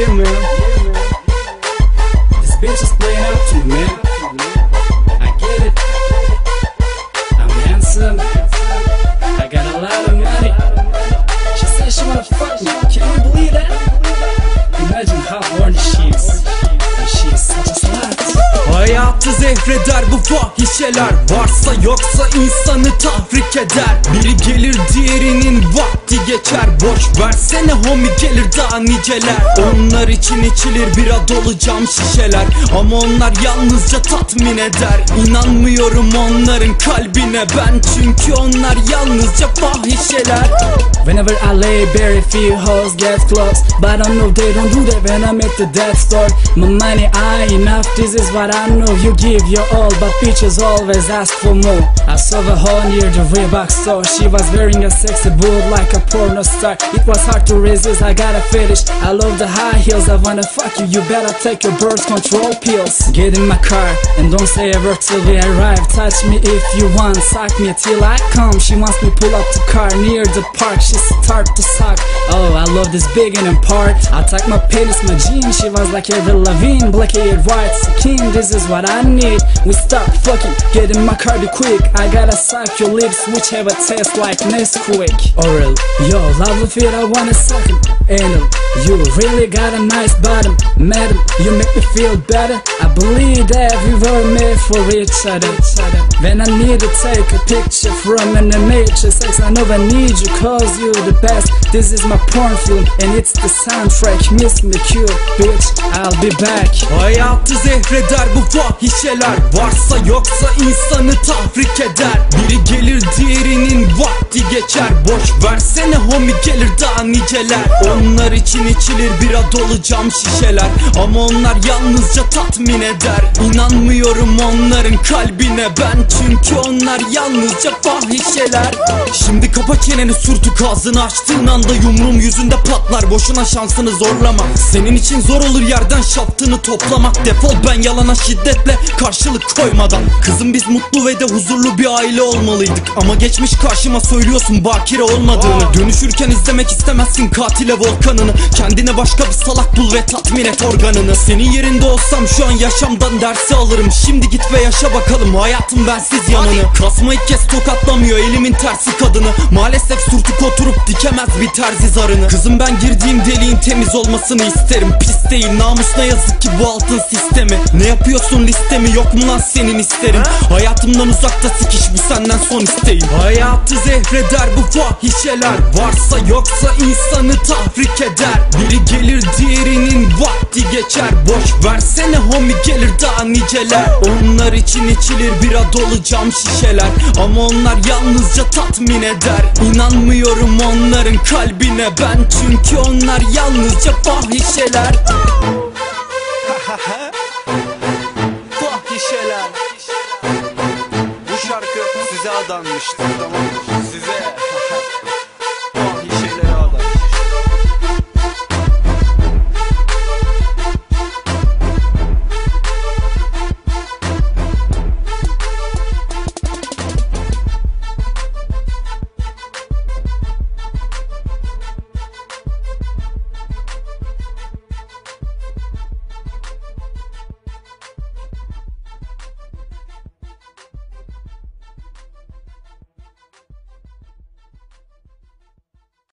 Yeah, man. This bitch is playing up to me. I get it. I'm handsome. I got a lot of money. She said she wanna fuck me. Can you believe that? Imagine how horny she is. Hayatı zehreder bu fahişeler Varsa yoksa insanı tahrik eder Biri gelir diğerinin vakti geçer Boş versene homi gelir daha niceler Onlar için içilir bira dolu cam şişeler Ama onlar yalnızca tatmin eder İnanmıyorum onların kalbine ben Çünkü onlar yalnızca fahişeler Whenever I lay bare, few hoes get close. But I know they don't do that when I'm at the death store. My money, I enough, this is what I know. You give your all, but bitches always ask for more. I saw the hoe near the Reebok store. She was wearing a sexy boot like a porno It was hard to resist, I gotta finish I love the high heels, I wanna fuck you. You better take your birth control pills. Get in my car and don't say word till we arrive. Touch me if you want, suck me till I come. She wants me pull up the car near the park. She start to suck. Oh, I love this big and part. I tuck my penis, my jeans. She was like Avril Lavigne, black haired, white skin. This is what I need. We start fucking. Get in my car be quick. I gotta suck your lips, which have a taste like Nesquik. Oral, yo, love the fit, I wanna suck it. Anal, um, you really got a nice bottom, madam. You make me feel better. I believe that we were made for each other. When I need to take a picture from an amateur sex, I know I need you cause you the best. This is my porn film and it's the soundtrack. Miss me cute, bitch. I'll be back. Hayatı zehreder bu fahişeler Varsa yoksa insanı tahrik eder Biri gelir diğerinin vakti geçer Boş versene homi gelir daha niceler Onlar için içilir bira dolu cam şişeler Ama onlar yalnızca tatmin eder İnanmıyorum onların kalbine ben Çünkü onlar yalnızca fahişeler. Şimdi kapa çeneni sürtük ağzını açtığın anda Yumruğum yüzünde patlar. Boşuna şansını zorlama. Senin için zor olur yerden şaftını toplamak. Defol ben yalana şiddetle karşılık koymadan. Kızım biz mutlu ve de huzurlu bir aile olmalıydık. Ama geçmiş karşıma söylüyorsun bakire olmadığını. Dönüşürken izlemek istemezsin katile volkanını. Kendine başka bir salak bul ve tatmin et organını. Senin yerinde olsam şu an yaşamdan dersi alırım. Şimdi git ve yaşa bakalım hayatım bensiz yanını. Kasma ilk kez tokatlamıyor elimin tersi kadını. Maalesef sürtük oturup dikemez bir terzi zarını. Kızım ben girdiğim deliğin temiz olmasını isterim. Pis değil namusuna yazık ki bu altın sistemi. Ne yapıyorsun listemi yok mu lan senin isterim Hayatımdan uzakta sikiş bu senden son isteğim. Hayatı zehreder bu fahişeler. Varsa yoksa insanı tahrik eder. Biri gelir diğerinin vakti geçer. Boş versene homi gelir daha niceler. Onlar için içilir bira dolu cam şişeler. Ama onlar yalnızca tatmin eder. İnanmıyorum onların kalbine ben. Çünkü onlar yalnızca fahişeler. Fahişeler. Bu şarkı size adanmıştır tamam?